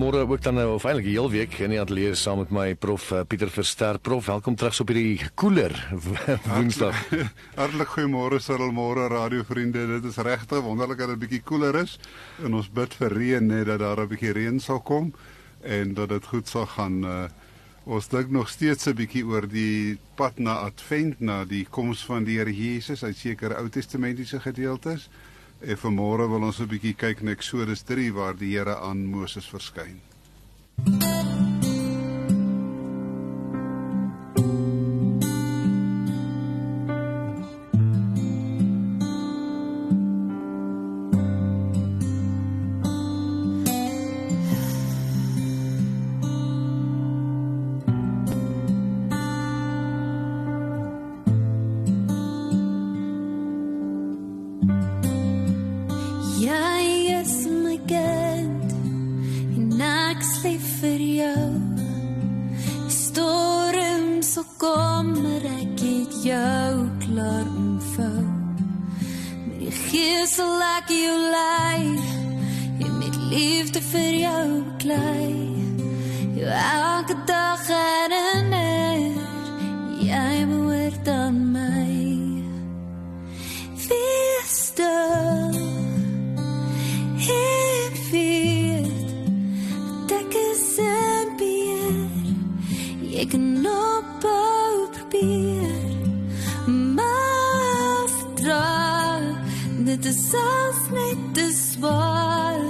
môre ook dan nou of eintlik die hele week in die ateljee saam met my prof uh, Pieter Verster. Prof, welkom terug op hierdie koeler Woensdag. Hartlik goeiemôre Cyril, môre radiovriende. Dit is regtig wonderlik dat dit bietjie koeler is en ons bid vir reën net dat daar 'n bietjie reën sal kom en dat dit goed sal gaan. Uh, ons dink nog steeds 'n bietjie oor die pad na Advent, na die koms van die Here Jesus uit sekere Ou Testamentiese gedeeltes. En vanmôre wil ons 'n bietjie kyk na Eksodus 3 waar die Here aan Moses verskyn. maak jou ly. Jy moet liefde vir jou klei. Jou elke dag herinner dit is self net te swaar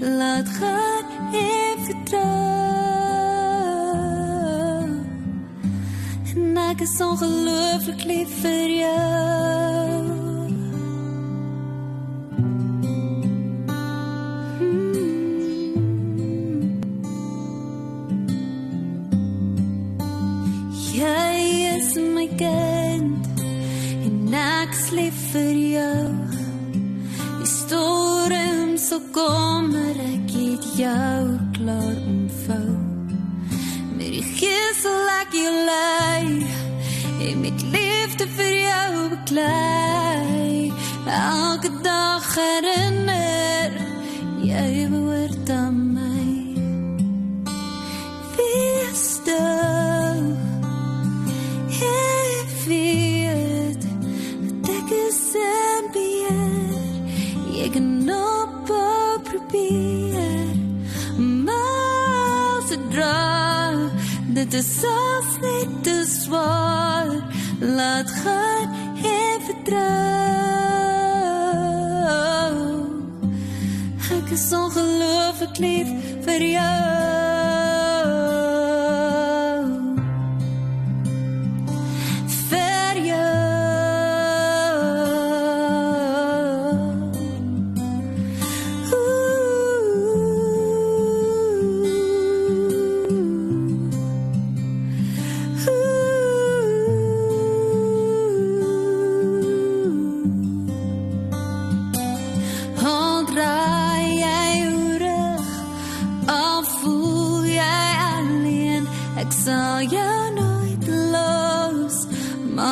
laat gaan en vertrou. En ek is ongelooflik lief vir jou. Hmm. Jy is my kind en ek sleep vir jou storm sal kom, er ek het jou klaar omvou. Met die gees sal ek jou lei, en met liefde vir jou beklei. Elke dag herinner, jy behoort aan my. Wees daar. te self net te swaar. Laat gaan en vertrou. Ek is ongelooflik lief vir jou.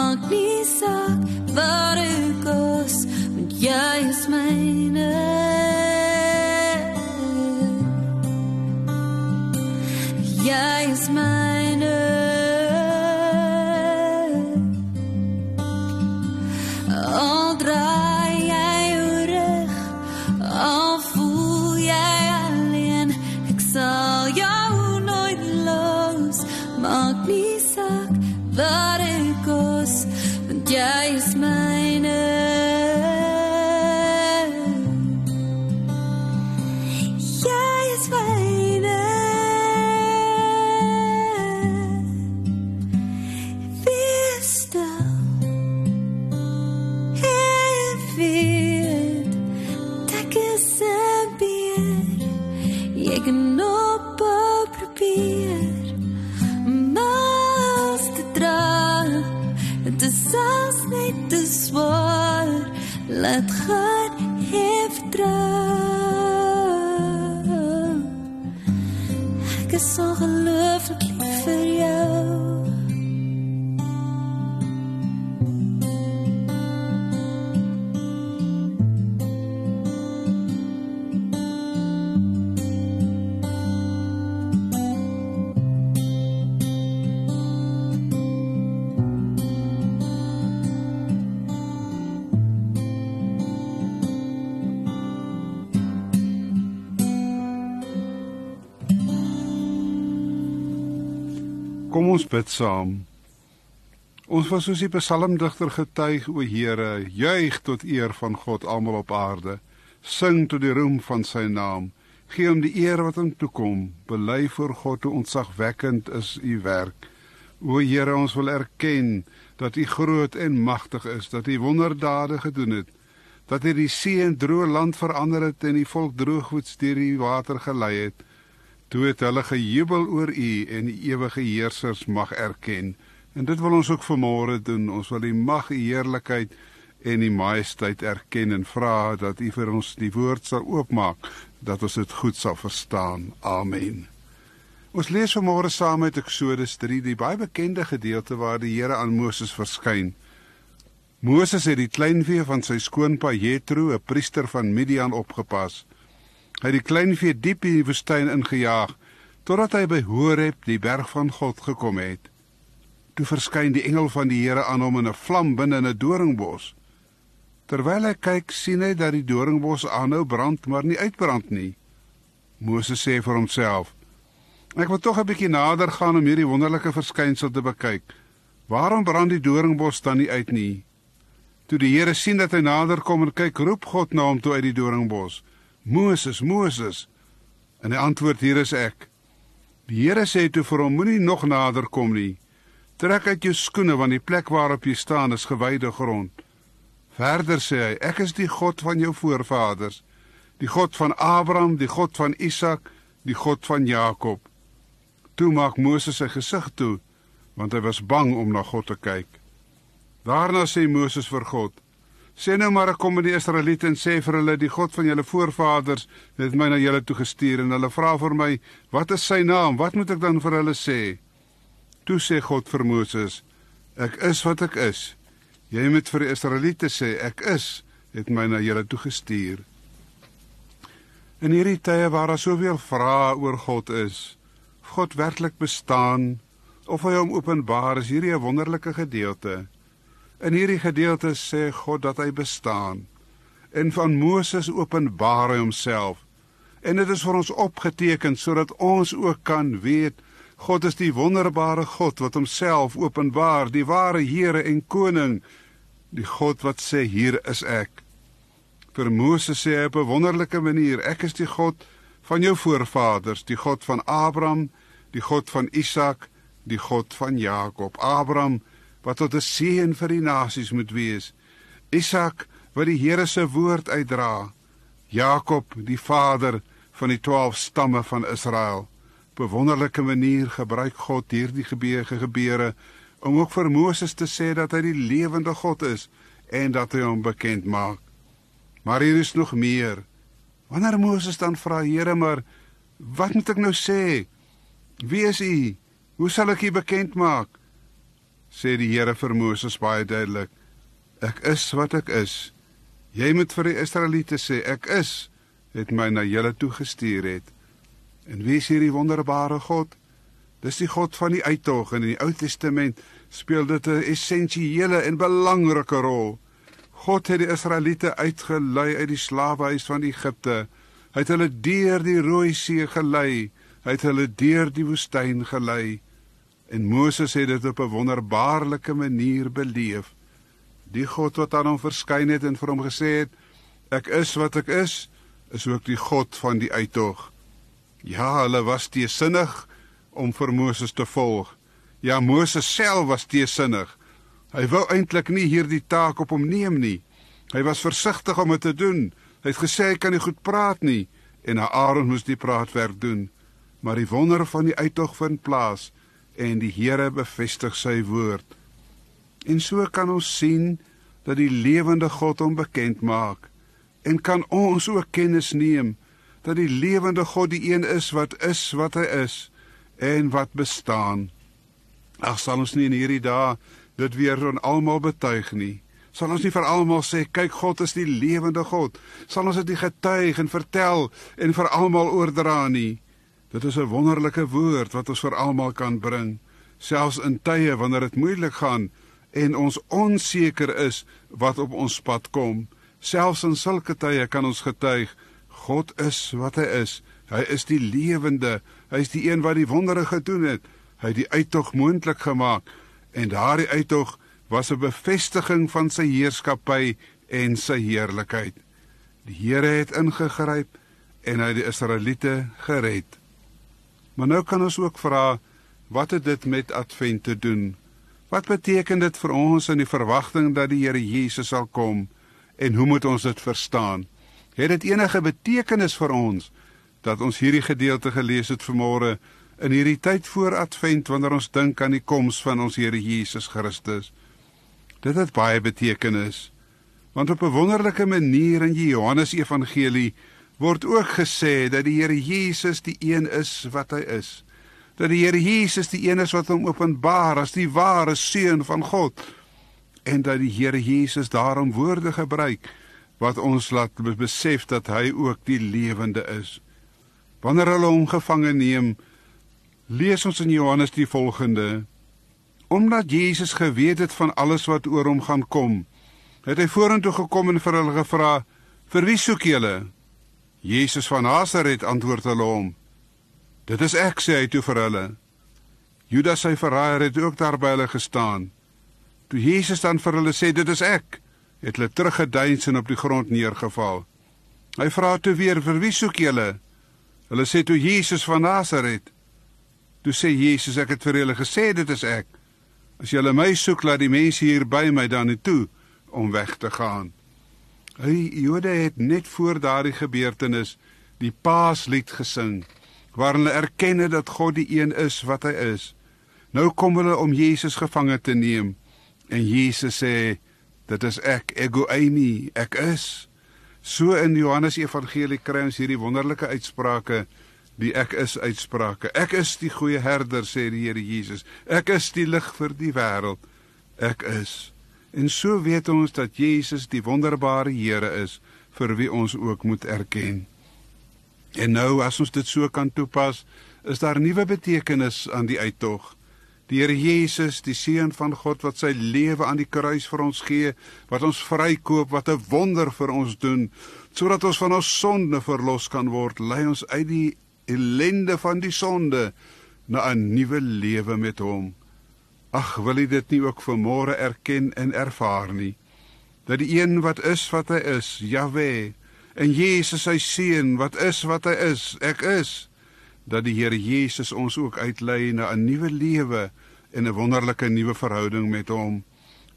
maak nie saak wat ek kos, want jy is myne. Jy is myne. Al draai jy jou rug, al voel jy alleen, ek sal jou nooit los, maak nie saak wat ya es más. Laat gaan hef dra. Ek is so gelukkig vir jou. Kom ons bid saam. Ons was soos die psalmdigter getuig o Here, juig tot eer van God almal op aarde. Sing tot die roem van sy naam. Gee hom die eer wat hom toekom. Bely voor God hoe ontzagwekkend is u werk. O Here, ons wil erken dat u groot en magtig is, dat u wonderdade gedoen het, dat u die see in droë land verander het en die volk droogvoets deur die water gelei het. Toe het hulle gejubel oor U en die ewige heersers mag erken. En dit wil ons ook vanmôre doen. Ons wil die mag, die heerlikheid en die majesteit erken en vra dat U vir ons die woord sal oopmaak dat ons dit goed sal verstaan. Amen. Ons lees vanmôre saam met Eksodus 3, die baie bekende gedeelte waar die Here aan Moses verskyn. Moses het die kleinvee van sy skoonpa Jethro, 'n priester van Midian, opgepas. Hy het die kleinvee diep in die woestyn ingejaag totdat hy by Horeb, die berg van God, gekom het. Toe verskyn die engel van die Here aan hom in 'n vlam binne in 'n doringbos. Terwyl hy kyk, sien hy dat die doringbos aanhou brand, maar nie uitbrand nie. Moses sê vir homself: "Ek wil tog 'n bietjie nader gaan om hierdie wonderlike verskynsel te bekyk. Waarom brand die doringbos dan nie uit nie?" Toe die Here sien dat hy nader kom en kyk, roep God na hom toe uit die doringbos: Moses, Moses. En hy antwoord: Hier is ek. Die Here sê toe vir hom: Moenie nog nader kom nie. Trek uit jou skoene want die plek waarop jy staan is gewyde grond. Verder sê hy: Ek is die God van jou voorvaders, die God van Abraham, die God van Isak, die God van Jakob. Toe maak Moses sy gesig toe, want hy was bang om na God te kyk. Daarna sê Moses vir God: Sê nou maar ek kom met die Israeliete en sê vir hulle die God van julle voorvaders het my na julle toe gestuur en hulle vra vir my wat is sy naam? Wat moet ek dan vir hulle sê? Toe sê God vir Moses: Ek is wat ek is. Jy moet vir die Israeliete sê ek is het my na julle toe gestuur. In hierdie tye waar daar soveel vrae oor God is, God werklik bestaan of hy hom openbaar, is hierdie 'n wonderlike gedeelte. In hierdie gedeelte sê God dat hy bestaan. En van Moses openbaar hy homself. En dit is vir ons opgeteken sodat ons ook kan weet God is die wonderbare God wat homself openbaar, die ware Here en koning, die God wat sê hier is ek. Vir Moses sê hy op 'n wonderlike manier, ek is die God van jou voorvaders, die God van Abraham, die God van Isak, die God van Jakob. Abraham wat tot 'n seën vir die nasies moet wees. Isak wat die Here se woord uitdra. Jakob, die vader van die 12 stamme van Israel. Op 'n wonderlike manier gebruik God hierdie gebeure gebeure om ook vir Moses te sê dat hy die lewende God is en dat hy hom bekend maak. Maar hier is nog meer. Wanneer Moses dan vra, Here, maar wat moet ek nou sê? Wie is U? Hoe sal ek U bekend maak? Sê die Here vir Moses baie duidelik: Ek is wat ek is. Jy moet vir die Israeliete sê ek is het my na julle toe gestuur het. En wie is hierdie wonderbare God? Dis die God van die uittog en in die Ou Testament speel dit 'n essensiële en belangrike rol. God het die Israeliete uitgelei uit die slawehuis van Egipte. Hy het hulle deur die Rooi See gelei. Hy het hulle deur die woestyn gelei. En Moses het dit op 'n wonderbaarlike manier beleef. Die God wat aan hom verskyn het en vir hom gesê het: "Ek is wat ek is," is ook die God van die uittog. Ja, hulle was teesinnig om vir Moses te volg. Ja, Moses self was teesinnig. Hy wou eintlik nie hierdie taak op hom neem nie. Hy was versigtig om dit te doen. Hy het gesê hy kan nie goed praat nie en Aaron moes die praatwerk doen. Maar die wonder van die uittog vind plaas en die Here bevestig sy woord. En so kan ons sien dat die lewende God hom bekend maak en kan ons ook kennis neem dat die lewende God die een is wat is wat hy is en wat bestaan. Ag sal ons nie in hierdie dae dit weer aan almal betuig nie. Sal ons nie vir almal sê kyk God is die lewende God. Sal ons dit getuig en vertel en vir almal oordra nie. Dit is 'n wonderlike woord wat ons vir almal kan bring, selfs in tye wanneer dit moeilik gaan en ons onseker is wat op ons pad kom. Selfs in sulke tye kan ons getuig God is wat hy is. Hy is die lewende. Hy is die een wat die wondere gedoen het. Hy het die uittog moontlik gemaak en daardie uittog was 'n bevestiging van sy heerskappy en sy heerlikheid. Die Here het ingegryp en hy die Israeliete gered. Maar nou kan ons ook vra wat het dit met Advent te doen? Wat beteken dit vir ons in die verwagting dat die Here Jesus sal kom en hoe moet ons dit verstaan? Het dit enige betekenis vir ons dat ons hierdie gedeelte gelees het vanmôre? in hierdie tyd voor Advent wanneer ons dink aan die koms van ons Here Jesus Christus. Dit het baie betekenis. Want op 'n wonderlike manier in die Johannes Evangelie word ook gesê dat die Here Jesus die een is wat hy is. Dat die Here Jesus die een is wat hom openbaar as die ware seun van God en dat die Here Jesus daarom woorde gebruik wat ons laat besef dat hy ook die lewende is. Wanneer hulle hom gevange neem, lees ons in Johannes die volgende: Omdat Jesus geweet het van alles wat oor hom gaan kom, het hy vorentoe gekom en vir hulle gevra: "Vir wie soek julle?" Jesus van Nasaret antwoord hulle hom: "Dit is ek," sê hy toe vir hulle. Judas sy verraaier het ook daar by hulle gestaan. Toe Jesus dan vir hulle sê: "Dit is ek," het hulle teruggeduins en op die grond neergeval. Hy vra toe weer: "Vir wie soek julle?" Hulle sê toe: "Jesus van Nasaret." Toe sê Jesus, ek het vir julle gesê dit is ek. As julle my soek, laat die mense hier by my dan toe om weg te gaan. Hy Jode het net voor daardie gebeurtenis die Paaslied gesing waarin hulle erken dat God die een is wat hy is. Nou kom hulle om Jesus gevange te neem en Jesus sê dit is ek ego eimi ek is. So in Johannes Evangelie kry ons hierdie wonderlike uitsprake die ek is uitsprake. Ek is die goeie herder sê die Here Jesus. Ek is die lig vir die wêreld. Ek is. En so weet ons dat Jesus die wonderbare Here is vir wie ons ook moet erken. En nou as ons dit so kan toepas, is daar nuwe betekenis aan die uittog. Die Here Jesus, die seun van God wat sy lewe aan die kruis vir ons gee, wat ons vrykoop, wat 'n wonder vir ons doen, sodat ons van ons sonde verlos kan word, lei ons uit die ellende van die sonde na 'n nuwe lewe met hom. Ag, wil jy dit nie ook vanmôre erken en ervaar nie? Dat die een wat is wat hy is, Jahwe, en Jesus sy seun wat is wat hy is, ek is, dat die Here Jesus ons ook uitlei na 'n nuwe lewe en 'n wonderlike nuwe verhouding met hom.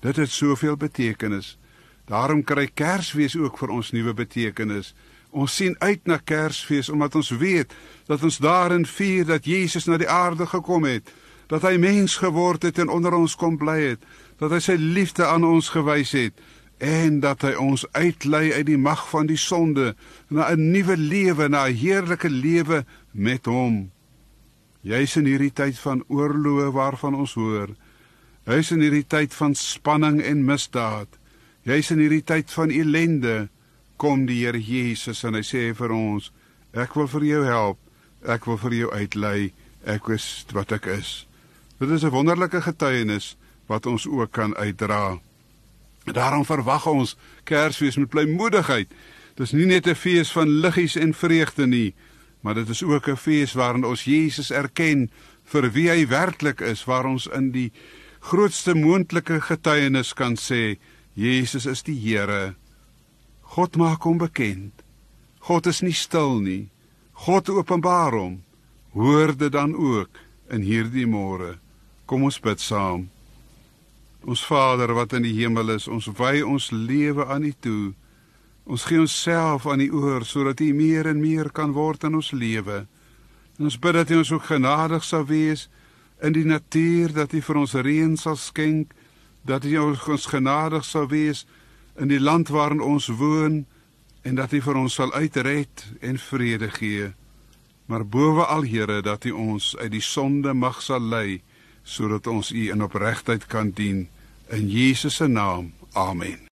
Dit het soveel betekenis. Daarom kry Kersfees ook vir ons nuwe betekenis. Ons sien uit na Kersfees omdat ons weet dat ons daarin vier dat Jesus na die aarde gekom het, dat hy mens geword het en onder ons kom bly het, dat hy sy liefde aan ons gewys het en dat hy ons uitlei uit die mag van die sonde na 'n nuwe lewe, na 'n heerlike lewe met hom. Jy's in hierdie tyd van oorloë waarvan ons hoor. Jy's in hierdie tyd van spanning en misdaad. Jy's in hierdie tyd van ellende kom die Here Jesus en hy sê vir ons, ek wil vir jou help. Ek wil vir jou uitlei. Ek is wat ek is. Dit is 'n wonderlike getuienis wat ons ook kan uitdra. Daarom verwag ons Kersfees met blymoedigheid. Dis nie net 'n fees van liggies en vreugde nie, maar dit is ook 'n fees waarin ons Jesus erken vir wie hy werklik is, waar ons in die grootste moontlike getuienis kan sê Jesus is die Here. God maak hom bekend. God is nie stil nie. God openbaar hom. Hoor dit dan ook in hierdie môre. Kom ons bid saam. Ons Vader wat in die hemel is, ons wy ons lewe aan U toe. Ons gee onsself aan U oor sodat U meer en meer kan word in ons lewe. En ons bid dat U ons ook genadig sal wees in die natuur dat U vir ons reën sal skenk, dat U ons genadig sal wees in die land waarin ons woon en dat U vir ons sal uitred en vrede gee. Maar bowe al Here dat U ons uit die sonde mag sal lei sodat ons U in opregtheid kan dien in Jesus se naam. Amen.